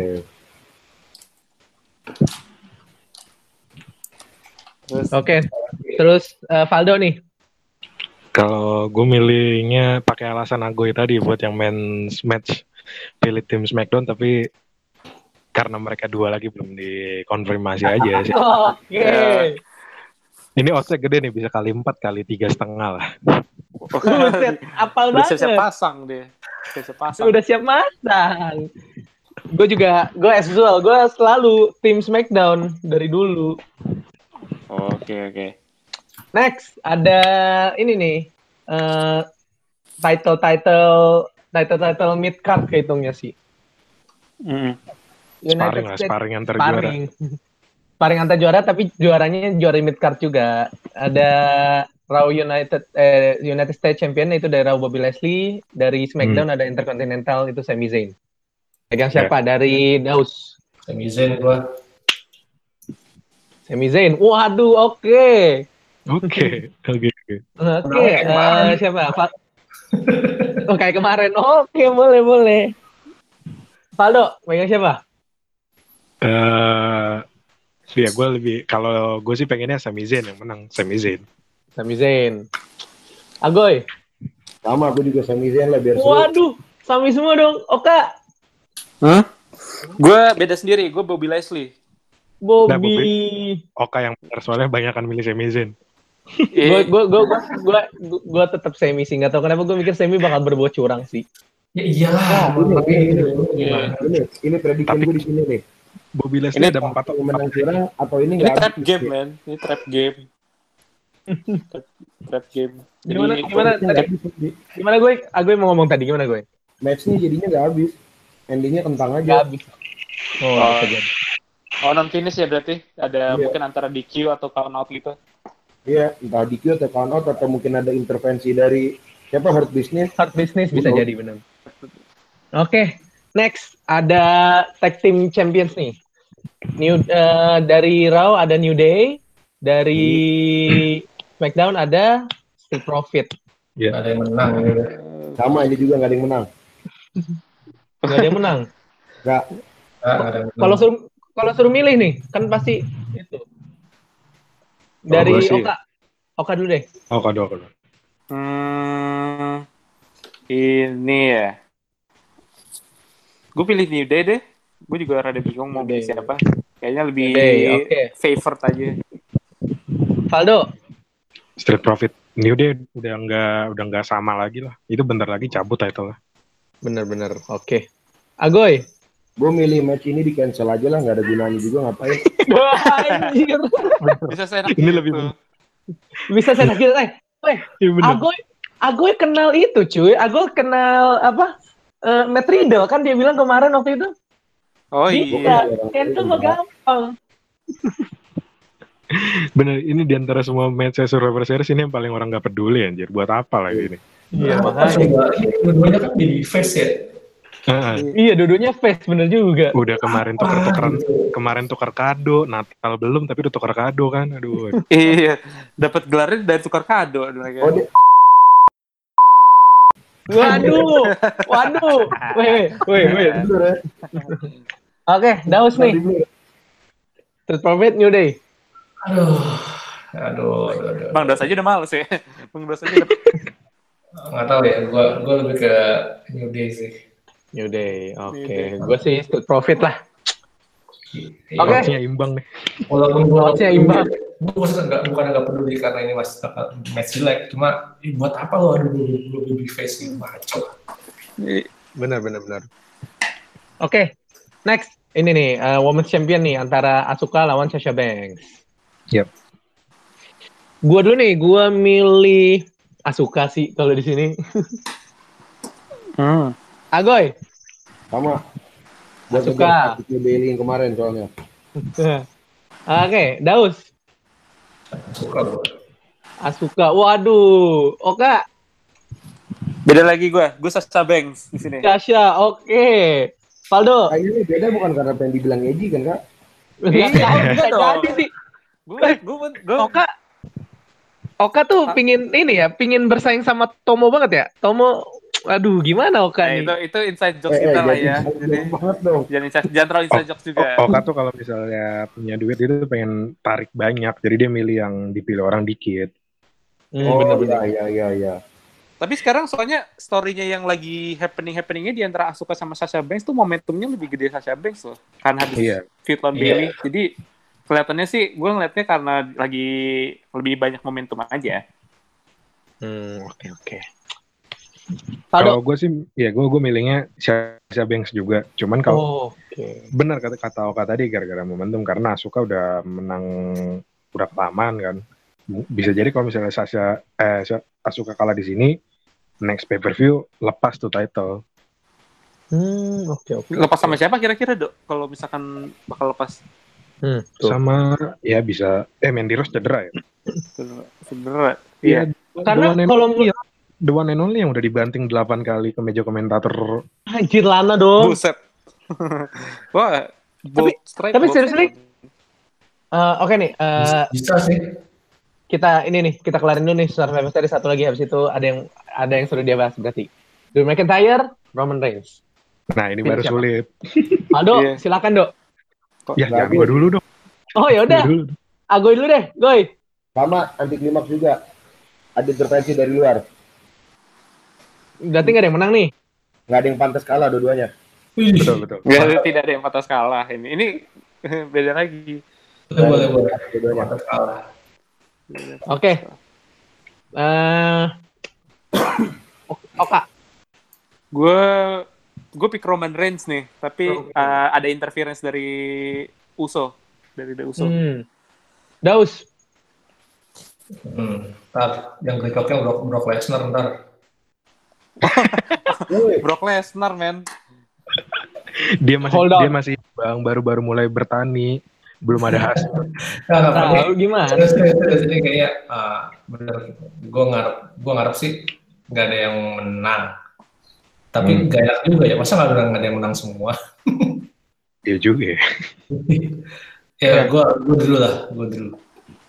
Terus Oke. Terus eh, Valdo nih. Kalau gue milihnya pakai alasan Agoy tadi buat yang men's match pilih tim SmackDown tapi karena mereka dua lagi belum dikonfirmasi aja sih. Oke. Ya. Ini oddsnya gede nih bisa kali empat kali tiga setengah lah. Buset, apal udah banget. siap-siap pasang dia. Siap-siap pasang. Udah siap masang. Gue juga, gue as usual, gue selalu tim SmackDown dari dulu. Oke, oke. Next, ada ini nih, eh, title title title title mid card kehitungnya sih. Mm. Sparring lah, sparring antar juara. sparring. Sparring antar juara, tapi juaranya juara mid card juga. Ada Raw United eh, United States Champion itu dari Raw Bobby Leslie, dari SmackDown Hmm. ada Intercontinental itu Sami Zayn. Pegang Ya. siapa? Dari Daus. Sami Zayn gua. Sami Zayn. Waduh, oke. Oke, oke, oke. Oke, eh, kemarin. siapa? Oh, kayak kemarin. Oke, boleh, boleh. Faldo, pegang siapa? Eh, ya gue lebih kalau gue sih pengennya Sami Zayn yang menang, Sami Zayn. Sami Zayn. Agoy. Sama aku juga Sami Zayn lah biar seru. Waduh, Sami semua dong. Oka, Hah? Gue beda sendiri, gue Bobby Leslie. Bobby. Bobby. Oka yang benar soalnya banyak kan milih Sami Zayn. Gue Eh, gue gue gue gue tetap Sami sih. Gak tau kenapa gue mikir Sami bakal berbuat curang sih. Ya iyalah, Nah, ini, tapi ini? Ini, ini prediction Tapi- gue di sini nih. Bobby Leslie Ini ada empat Yang menang curang atau ini Ini nggak trap habis? game, man. Ini trap game. trap, trap game. Jadi, Gimana gimana Nggak tadi? Gimana gue? Ah, gue mau ngomong tadi gimana gue? Matchnya jadinya nggak habis. Endingnya kentang aja. Gak habis. Oh, Oh. Oh, non finish ya berarti? Ada Iya. mungkin antara DQ atau count out gitu. Iya, entah DQ atau count out atau mungkin ada intervensi dari siapa Hurt Business. Hard business bisa Oh. jadi benar. Oke, next ada tag team champions nih. New eh, dari Raw ada New Day, dari SmackDown ada Street Profit. Nggak ada yang menang. Sama ini juga nggak ada yang menang. Gak ada yang menang. Nggak. Kalau suruh kalau suruh milih nih, kan pasti itu. Dari sih- Oka. Oka dulu deh. Oh, kado, kado. Hmm, ini ya. Gue pilih New Day deh. Gue juga rada bingung mau pilih siapa. Kayaknya lebih Day, oke. favorite aja. Faldo. Street Profit. New Day udah nggak udah nggak sama lagi lah. Itu bentar lagi cabut title lah. Bener-bener. Oke. Agoy. Gue milih match ini di cancel aja lah, nggak ada gunanya juga ngapain. Anjir. Bisa saya Ini lebih Bisa saya kira eh, eh Iya. Agoy Agoy kenal itu cuy. Agoy kenal apa? Eh Matt Riddle kan dia bilang kemarin waktu itu. Oh Bisa. iya. Cancel mah gampang. Bener, ini di antara semua match Survivor Series ini yang paling orang nggak peduli anjir. Buat apa lagi ini? Iya makanya. ini dua-duanya kan jadi face ya. Heeh. Iya duduknya face bener juga. udah kemarin tuker-tukeran Ah, kemarin tukar kado Natal belum tapi udah tukar kado kan aduh Iya, dapat gelarnya dari tukar kado. Oh, dia- Waduh. Waduh. Weh, weh, weh. Oke, Daus nih. Street Profit New Day. Aduh. Aduh, aduh, aduh. Bang Das aja udah males ya. Bang Das aja udah Nggak tahu ya, gua, gua lebih ke New Day sih. New Day. Oke, Day. gue sih Street Profit lah. Iya. Oke. Oddsnya imbang nih Walaupun gua Oddsnya imbang. Gua maksudnya nggak bukan nggak peduli karena ini masih bakal match jelek, cuma buat apa lo adu dua baby face gitu maco. Bener, bener, bener. Oke, next. Ini nih, uh, Women's Champion nih, antara Asuka lawan Sasha Banks. Yep. Gua dulu nih, gua milih Asuka sih kalau di sini. Hmm. Agoy. Sama. Buat Suka. yang kemarin soalnya. Oke, Daus. Suka gua. Asuka. Waduh. Oka. Beda lagi gue, gue Sasha Banks di sini. Sasha. Oke. Faldo. Kayaknya ini beda bukan karena pengen dibilang Eji kan kak? Iya, tahu, iya bisa dong. jadi sih. Gue, gue, gue, Oka. Oka tuh Hah? pingin ini ya, pingin bersaing sama Tomo banget ya. Tomo, aduh gimana Oka Nah, itu itu inside jokes Eh, kita eh, lah ya. Jadi banget dong. jangan inside, jangan terlalu inside jokes juga. O- Oka tuh kalau misalnya punya duit itu pengen tarik banyak jadi dia milih yang dipilih orang dikit Hmm, oh bener-bener. iya iya iya. iya. Tapi sekarang soalnya story-nya yang lagi happening happeningnya di antara Asuka sama Sasha Banks tuh momentumnya lebih gede Sasha Banks loh. Kan habis lawan Iya. Bailey. Jadi kelihatannya sih gue ngeliatnya karena lagi lebih banyak momentum aja. Hmm, oke oke. Kalau gue sih ya gue gue milihnya Sasha Banks juga cuman kalau Oh, oke. benar kata kata Oka tadi gara-gara momentum karena Asuka udah menang udah kelamaan kan bisa jadi kalau misalnya Sasha eh Asuka kalah di sini next pay per view lepas tuh title Hmm, oke oke. Lepas sama siapa kira-kira dok? Kalau misalkan bakal lepas Hmm, tuh. sama ya bisa eh Mandy Rose cedera ya sebenarnya. Iya, Iya. Karena kalau the one and only yang udah dibanting 8 kali ke meja komentator anjir Lana dong. Buset. Wah, bold strike. tapi seriously. Eh, oke nih, eh, Bisa sih. kita ini nih kita kelarin dulu nih Survivor Series satu lagi habis itu ada yang ada yang sudah dia bahas berarti. Drew McIntyre, Roman Reigns. nah ini Pilih baru siapa? sulit Aldo, Iya. silakan dok. ya jangan gue dulu dong Oh ya udah, dulu. Dulu deh, Goy. Sama anti klimaks juga. Ada intervensi dari luar. Berarti nggak ada yang menang nih. Nggak ada yang pantas kalah dua-duanya. Betul betul Nggak, tidak ada yang patah kalah ini. Ini beda lagi. boleh boleh boleh. Dua-duanya. Mantap kalah. Oke. Eh, Oka. Gue gue pick Roman Reigns nih, tapi Oke. uh, ada interference dari Uso, dari The Uso. Hmm. Daus. Hmm. Ntar yang cocoknya Brock, Brock Lesnar ntar. Brock Lesnar, man. Dia masih Hold on. dia masih bang baru-baru mulai bertani, belum ada hasil. Nah, nah, Nah, lu gimana? serius, serius. ini kayak ah, bener. Gue ngarep, gue ngarep sih nggak ada yang menang. Tapi Hmm. gak enak juga ya, masa nggak ada yang menang semua? Dia juga ya. ya, gue gue dulu lah, gue dulu.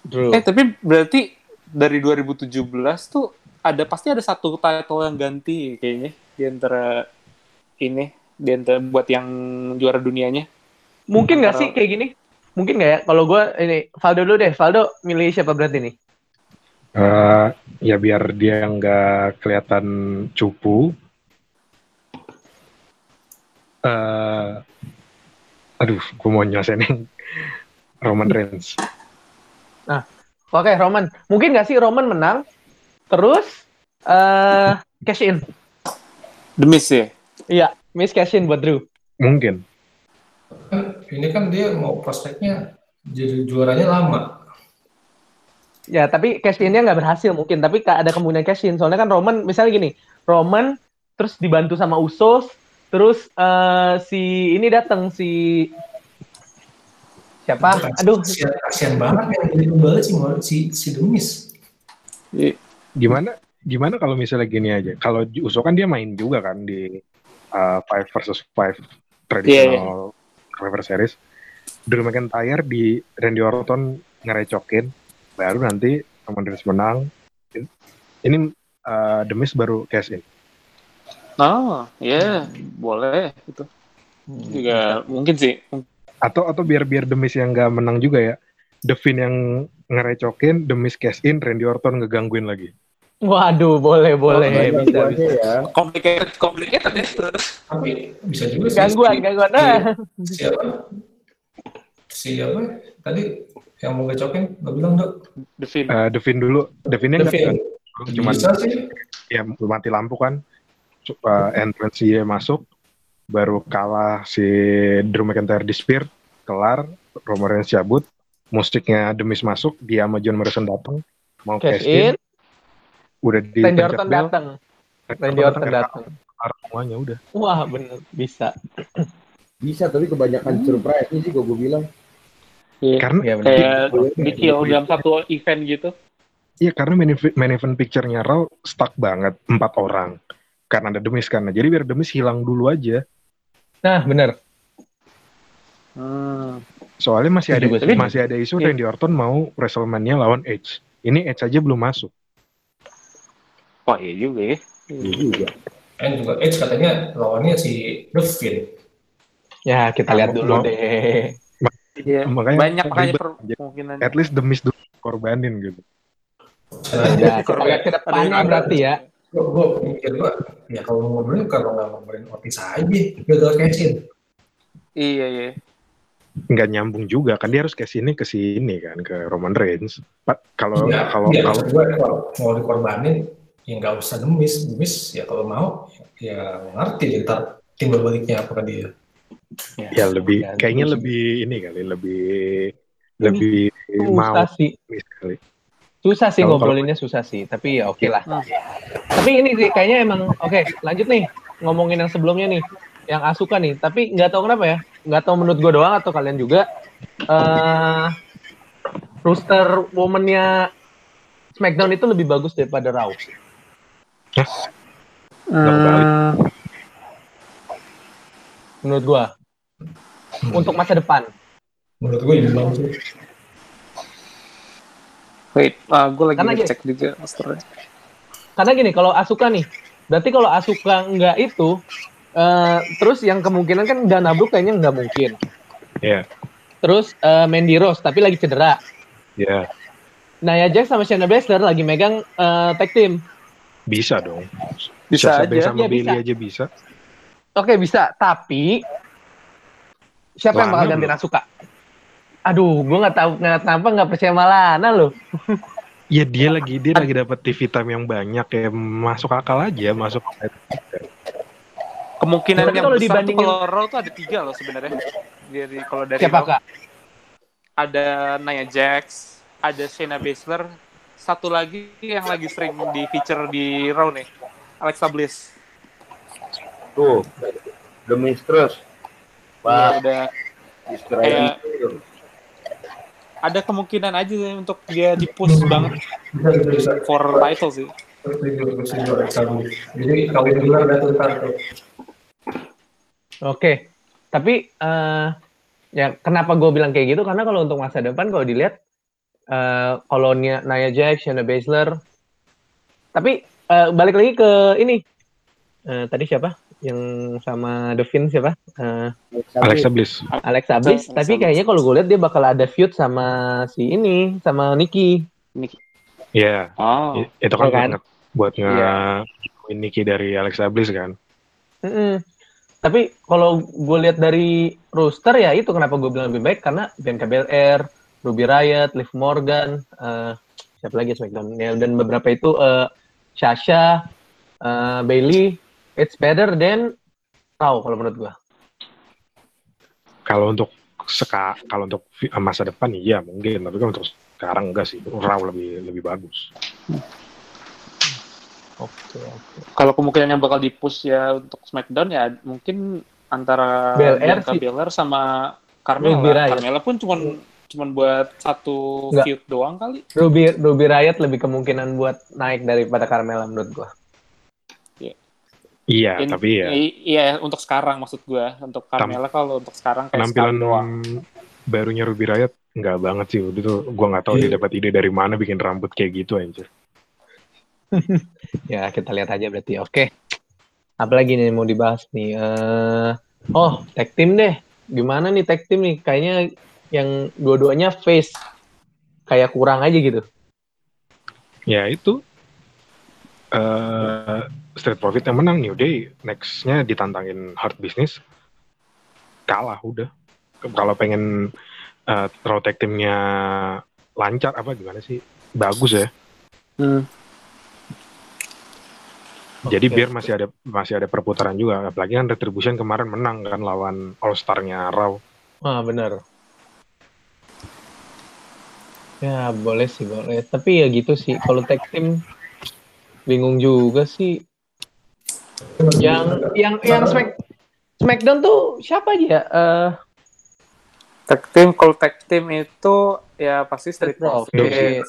Drew. Eh, tapi berarti dari 2017 tuh ada pasti ada satu title yang ganti kayaknya di antara ini, di antara buat yang juara dunianya. Mungkin nggak sih kayak gini? Mungkin nggak ya? Kalau gue ini Valdo dulu deh. Valdo milih siapa berarti nih? Eh, ya biar dia nggak kelihatan cupu. eh aduh, gue mau nyelesain Roman Reigns. Oke, Roman. Mungkin nggak sih Roman menang? Terus eh cash in. The Miz ya? Iya, miss cash in buat Drew. Mungkin. Ini kan dia mau prospeknya jadi juaranya lama. Ya, tapi cash in-nya nggak berhasil mungkin. Tapi ada kemungkinan cash in. Soalnya kan Roman, misalnya gini, Roman terus dibantu sama Usos, terus eh, si ini datang si siapa? Aduh, kasihan, kasihan banget yang jadi kembali si si si Demis. Gimana? Gimana kalau misalnya gini aja? Kalau Uso kan dia main juga kan di uh, five versus five traditional Survivor Series. Drew McIntyre di Randy Orton ngerecokin, baru nanti Reigns menang. Ini uh, The Miz baru cash in. Oh, ya, boleh itu. Juga mungkin sih. Atau atau biar biar The Miz yang nggak menang juga ya. The Finn yang ngerecokin, The Miz cash in, Randy Orton ngegangguin lagi. Waduh, boleh, boleh, banyak bisa, bisa. ya. Complicated, complicated ya. Tapi bisa juga sih. Gangguan, si- gangguan. Ah. Siapa? Siapa? Tadi yang mau ngecokin, lo bilang dok. Finn. Uh, Finn dulu, The Finn-nya The nggak Finn. cuma Bisa sih. ya mati lampu kan uh, entrance dia masuk baru kalah si Drew McIntyre di spear kelar Roman Reigns cabut musiknya Demis masuk dia sama John Morrison datang mau Cash cash in in, udah di Randy Orton datang. Randy Orton datang. semuanya udah Wah, bener, bisa. Bisa, tapi kebanyakan surprise sih kok gue bilang. Iya. karena bener. Kayak di kill dalam satu event gitu. iya karena main, event- main event picture-nya Raw stuck banget empat orang karena ada Demis kan jadi biar Demis hilang dulu aja Nah, bener. Hmm. soalnya masih ada sih. masih ada isu Iya. Randy Orton mau WrestleMania lawan Edge ini Edge aja belum masuk Wah, iya juga ya. Iya juga. Kan juga Edge katanya lawannya si The Finn. Ya, kita lihat dulu deh. Iya. Makanya Banyak makanya kemungkinan. at least Demis dulu korbanin gitu Ya, kita lihat ke depannya berarti ya. Gue mikir gue, ya kalau mau ngobrolin kalau nggak ngobrolin Otis aja, gagal cashin. Iya, iya. nggak nyambung juga kan dia harus ke sini ke sini kan ke Roman Reigns. Pak kalau Iya, kalau iya, gue kalau mau dikorbanin, ya nggak usah demis. Demis ya kalau mau, ya ngerti ntar timbal baliknya apa dia. ya lebih Ya, kayaknya lebih ini kali lebih lebih mau Susah sih. sekali. Susah sih Kalau- ngobrolinnya susah sih, tapi ya oke lah. Hmm. Tapi ini sih kayaknya emang oke, lanjut nih ngomongin yang sebelumnya nih, yang Asuka nih. Tapi nggak tahu kenapa ya, nggak tahu menurut gue doang atau kalian juga. eh rooster woman-nya SmackDown itu lebih bagus daripada Raw. Kebalik. Hmm. Menurut gue, untuk masa depan. Menurut gue imbang sih. Wait, ah, gue lagi Karena gini- ngecek juga rosternya. Karena gini, kalau Asuka nih, berarti kalau Asuka nggak itu, eh terus yang kemungkinan kan Dana Brooke kayaknya nggak mungkin. Iya. Terus eh, Mandy Rose, tapi lagi cedera. Ya, Nia Jax sama Shayna Baszler lagi megang eh, tag team. Bisa dong. Bisa Sasha Banks aja. sama Iya, Bailey bisa. aja bisa. Oke bisa, tapi siapa yang bakal Lana gantiin belum. Asuka? Aduh, gue nggak tahu nggak kenapa nggak percaya sama Lana loh. Ya dia lagi dia lagi dapat TV time yang banyak ya masuk akal aja masuk Kemungkinan Tapi yang kalau besar dibandingin- tuh kalau Raw tuh ada tiga loh sebenarnya. Dari kalau dari Siapa Raw, kak? ada Nia Jax, ada Shayna Baszler, satu lagi yang lagi sering di feature di Raw nih, Alexa Bliss. Tuh, The Mistress. Ya, Pak, udah Israel. ada kemungkinan aja untuk dia di push banget for title sih. Jadi ada ntar. Oke, tapi eh ya kenapa gue bilang kayak gitu? Karena kalau untuk masa depan kalau dilihat eh kalau Nia, Jax, Shayna Baszler, tapi eh, balik lagi ke ini Eh, tadi siapa? Yang sama Finn siapa? Eh, Alexa Bliss. Alexa Bliss. Alexa tapi kayaknya kalau gue lihat dia bakal ada feud sama si ini, sama Nikki. Iya, Oh. i- itu kan Iya kan? buat, nge Iya. win Nikki dari Alexa Bliss kan. Mm-mm. Tapi kalau gue lihat dari roster ya itu kenapa gue bilang lebih baik karena Bianca Belair, Ruby Riot, Liv Morgan, eh, siapa lagi Smackdown ya dan beberapa itu eh, Sasha, eh, Bailey, it's better than Raw kalau menurut gue. Kalau untuk seka, kalau untuk masa depan iya mungkin, tapi kan untuk sekarang enggak sih. Raw lebih lebih bagus. Oke oke. Kalau kemungkinan yang bakal di push ya untuk SmackDown ya mungkin antara Belair Bianca. Belair sama Ruby Carmella. Riot. Carmella pun cuman cuman buat satu Nggak. feud doang kali. Ruby Ruby Riot lebih kemungkinan buat naik daripada Carmella menurut gue. Iya, In- tapi ya Iya, untuk sekarang maksud gua. Untuk Carmella kalau untuk sekarang kayak penampilan doang. barunya Ruby Riot enggak banget sih. Udah tuh gua nggak tahu dia Iya. dapat ide dari mana bikin rambut kayak gitu anjir. Ya kita lihat aja berarti. Oke. Apalagi nih mau dibahas nih? Eh, oh tag team deh. Gimana nih tag team nih? Kayaknya yang dua-duanya face kayak kurang aja gitu. Ya itu eh Street Profit yang menang New Day nextnya ditantangin Hard Business kalah udah kalau pengen eh Raw Tag Teamnya lancar apa gimana sih bagus ya Hmm. jadi Oke. biar masih ada masih ada perputaran juga apalagi kan Retribution kemarin menang kan lawan All Star-nya Raw Ah benar. Ya boleh sih boleh. Tapi ya gitu sih. Kalau tag team bingung juga sih. Yang yang yang Smack Smackdown tuh siapa aja? Eh Tag team, kalau tag team itu ya pasti Street Profit. Profit.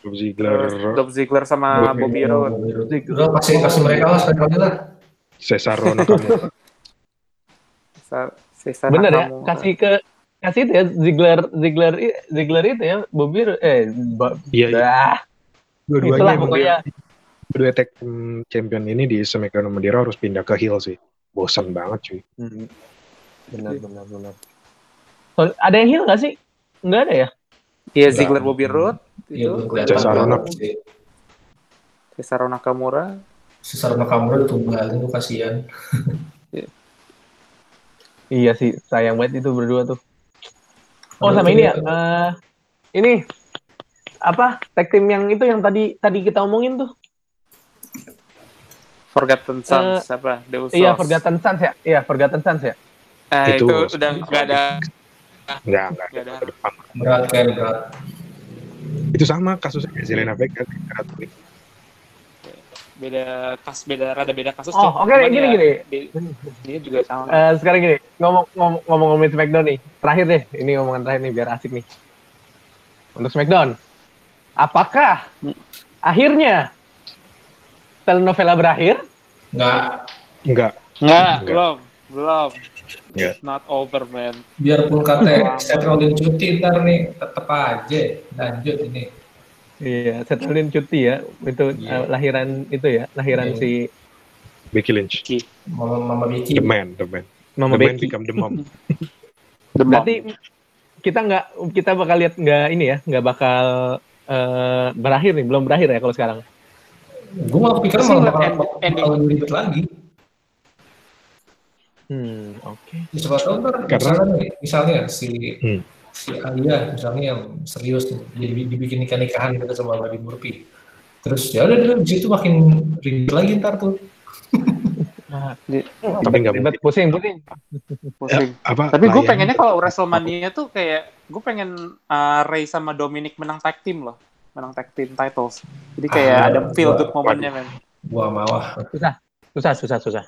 Dolph Ziggler Dolph Ziggler sama Bobby Roode. Pasti kasih mereka lah sekali lah. Cesaro Nakamura Sa- Cesar Bener ya, kasih ke kasih itu ya Ziggler Ziggler Ziggler itu ya Bobby eh ba- iya iya. Dua-duanya itulah pokoknya. kedua tag team champion ini di SmackDown sama Raw harus pindah ke heel sih. Bosan banget cuy. Hmm. benar benar benar. So, ada yang heal nggak sih? Nggak ada ya? Iya. Ziggler Bobby Roode Iya, itu. Cesaro banget sih. Cesaro Nakamura. Cesaro Nakamura tunggalin tuh kasihan. iya sih sayang banget itu berdua tuh oh sama ini ya eh, ini apa tag team yang itu yang tadi tadi kita omongin tuh Forgotten Sons apa? The Usos. iya Forgotten Sons ya iya Forgotten Sons ya Eh, Itu. itu, udah nggak ada nggak nggak ada. Berat kan berat. itu sama kasusnya Zelina Vega beda kas beda rada beda kasus Oh, oke, Cuman gini, ya, gini. di- Dia juga sama. Eh, sekarang gini ngomong ngomong ngomong ngomongin Smackdown nih terakhir deh ini omongan terakhir nih biar asik nih untuk Smackdown apakah akhirnya telenovela berakhir Nggak, nggak Nggak, Enggak. belum, belum. Nggak. Not over, man. biarpun kata Seth Rollins cuti ntar nih, tetep aja lanjut ini. Iya setelin cuti ya itu Iya. eh, lahiran itu ya lahiran Iya. si Becky Lynch Mama Mama Vicky. the man the man Mama the man Becky become the mom berarti kita nggak kita bakal lihat nggak ini ya nggak bakal eh, berakhir nih belum berakhir ya kalau sekarang Gue malah malah ngeliat bakal, end- bakal, ending. ribet lagi. hmm oke Ya, siapa tahu ntar Karena- misalnya, misalnya si Hmm. Si Alia misalnya yang serius nih, jadi dibikin nikah nikahan gitu sama Buddy Murphy. Terus ya udah di situ makin ribet lagi ntar tuh. Tapi nggak ribet, pusing, pusing. Pusing. Apa? Tapi gue pengennya kalau WrestleMania tuh kayak gue pengen uh, Ray sama Dominic menang tag team loh, menang tag team titles. Jadi kayak Ah, ada feel good momennya men. Gua mau ah. Susah, susah, susah, susah.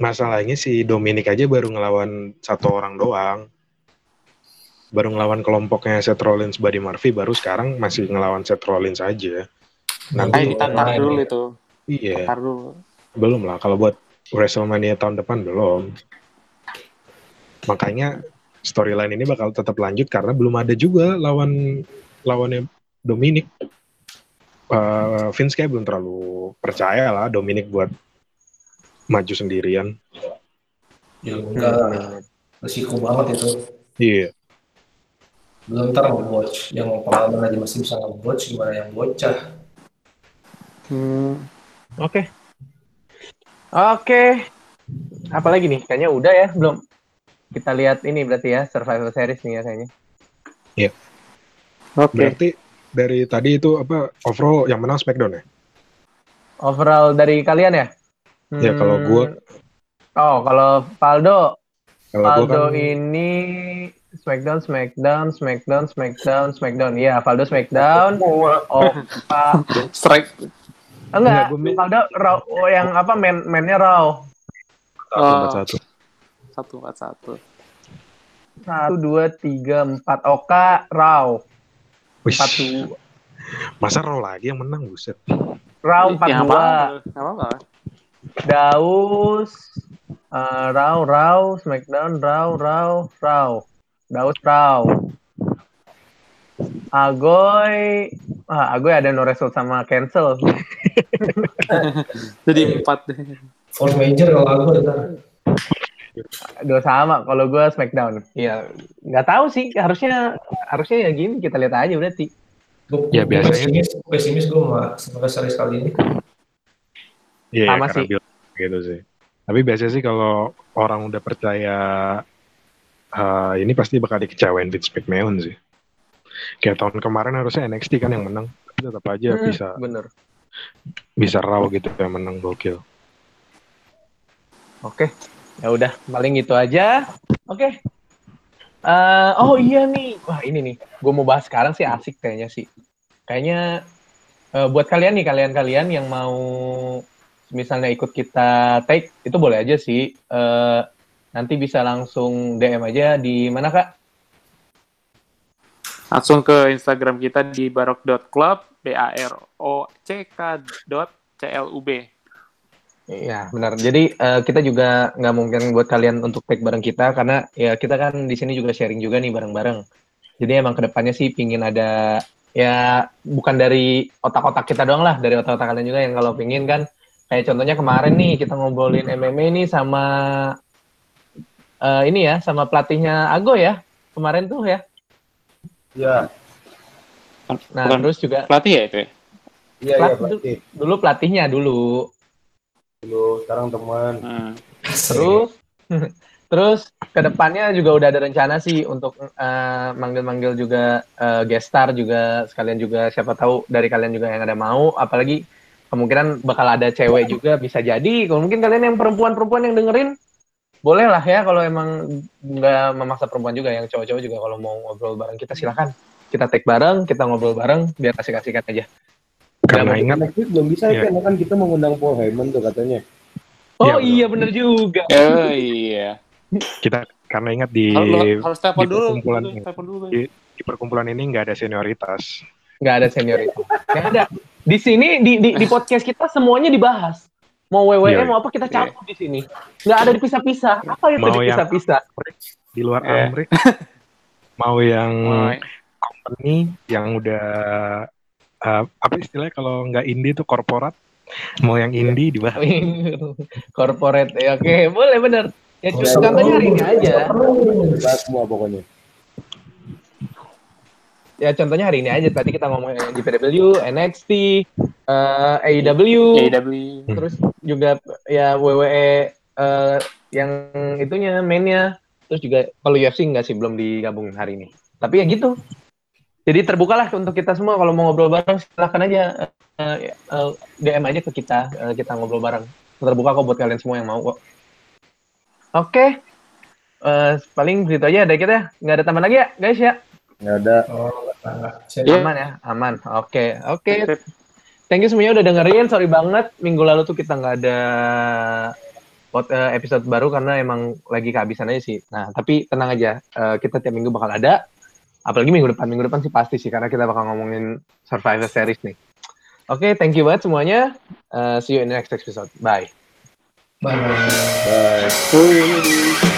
masalahnya si Dominic aja baru ngelawan satu orang doang. Baru ngelawan kelompoknya Seth Rollins, Buddy Murphy, baru sekarang masih ngelawan Seth Rollins aja. Nanti kita tar Iya. dulu itu, iya, dulu. belum lah. Kalau buat WrestleMania tahun depan belum. Makanya storyline ini bakal tetap lanjut karena belum ada juga lawan lawannya Dominic. Eh, Vince kayak belum terlalu percaya lah Dominic buat maju sendirian. Ya udah, resiko banget itu. Iya. Belum ntar. Yang pengalaman aja masih bisa nge-watch, gimana yang bocah. Hmm. Oke. Oke. Apalagi nih? Kayaknya udah ya, belum. Kita lihat ini berarti ya, Survivor Series nih ya kayaknya. Oke. Berarti dari tadi itu apa overall yang menang Smackdown ya? Overall dari kalian ya? Ya, kalau Hmm, gua- Oh, kalau Faldo, Kalau gua Faldo kan ini Smackdown, Smackdown, Smackdown, Smackdown, Smackdown. Iya, Faldo Smackdown. Oh, Pak. Strike. Enggak, Faldo Raw, oh, yang apa main mainnya Raw. Oh, satu. satu empat satu. Satu, dua, tiga, empat. Oka Raw. Empat dua. masa Raw lagi yang menang buset. Raw empat dua. Daus, eh, Raw, Raw, Smackdown, Raw, Raw, Raw. Daus, Raw. Agoy, ah, Agoy ada no result sama cancel. Jadi empat. Force major kalau aku. Dua sama. Kalau gue Smackdown. Iya, nggak tahu sih. Harusnya harusnya ya gini. Kita lihat aja berarti. Gua, Ya, biasanya- pesimis, pesimis gue sama Survivor Series kali ini. Iya, Sama karena sih. Gitu sih. Tapi biasanya sih kalau orang udah percaya eh, ini pasti bakal dikecewain Vince McMahon sih. Kayak tahun kemarin harusnya NXT kan yang menang, tapi tetap aja Hmm, bisa Bener. bisa raw gitu yang menang gokil. Oke, ya udah paling gitu aja. Oke. Eh, oh iya nih, wah ini nih, gue mau bahas sekarang sih asik kayaknya sih. Kayaknya eh, buat kalian nih kalian-kalian yang mau misalnya ikut kita take itu boleh aja sih. Eh, nanti bisa langsung DM aja di mana kak? Langsung ke Instagram kita di barok.club, b a r o c k dot c l u b. Iya benar. Jadi eh, kita juga nggak mungkin buat kalian untuk take bareng kita karena ya kita kan di sini juga sharing juga nih bareng-bareng. Jadi emang ke depannya sih pingin ada ya bukan dari otak-otak kita doang lah, dari otak-otak kalian juga yang kalau pingin kan kayak contohnya kemarin nih kita ngobrolin MMA nih sama eh, ini ya sama pelatihnya Ago ya kemarin tuh ya. Iya, Nah Bukan terus juga pelatih ya itu ya? iya, iya, Plat- pelatih. dulu pelatihnya dulu Dulu, sekarang teman. Hmm. Terus, terus ke depannya juga udah ada rencana sih untuk eh, manggil-manggil juga eh, guest star juga sekalian juga siapa tahu dari kalian juga yang ada mau, apalagi kemungkinan bakal ada cewek juga bisa jadi. Kalau mungkin kalian yang perempuan-perempuan yang dengerin boleh lah ya kalau emang nggak memaksa perempuan juga yang cowok-cowok juga kalau mau ngobrol bareng kita silakan kita take bareng kita ngobrol bareng biar kasih-kasihkan aja Karena ingat Next belum bisa Iya. kan, kan kita mengundang Paul Heyman tuh katanya. oh Iya, iya bener juga Oh iya. kita karena ingat di Harus, harus telepon dulu. perkumpulan dulu, ini. Telepon dulu. di, di perkumpulan ini nggak ada senioritas. nggak ada senior itu nggak ada di sini di, di di podcast kita semuanya dibahas mau WWE Iya. mau apa kita campur di sini. Nggak ada dipisah-pisah. Apa itu Mau yang- dipisah-pisah? Di luar Iya. Amrik. Mau yang company yang udah eh, apa istilahnya kalau nggak indie tuh korporat. Mau yang indie dibahas. corporate ya oke boleh bener. Ya Oh, contohnya hari ini aja. Semua pokoknya. Ya contohnya hari ini aja tadi kita ngomongin GPW NXT eh, AEW AEW. terus juga ya WWE eh, yang itunya mainnya terus juga kalau UFC nggak sih belum digabungin hari ini tapi ya gitu jadi terbuka lah untuk kita semua kalau mau ngobrol bareng silahkan aja eh, eh, DM aja ke kita eh, kita ngobrol bareng terbuka kok buat kalian semua yang mau kok. Oke. Eh, paling gitu aja ada kita. Nggak ada tambahan lagi ya, guys ya? Nggak ada. Oh, Saya- Iya. Aman ya, aman. Oke, oke. Thank you semuanya udah dengerin. Sorry banget minggu lalu tuh kita nggak ada eh, episode baru karena emang lagi kehabisan aja sih. Nah, tapi tenang aja, eh, kita tiap minggu bakal ada. Apalagi minggu depan, minggu depan sih pasti sih karena kita bakal ngomongin Survivor Series nih. Oke, thank you banget semuanya. Eh, see you in the next episode. Bye. Bye. Bye.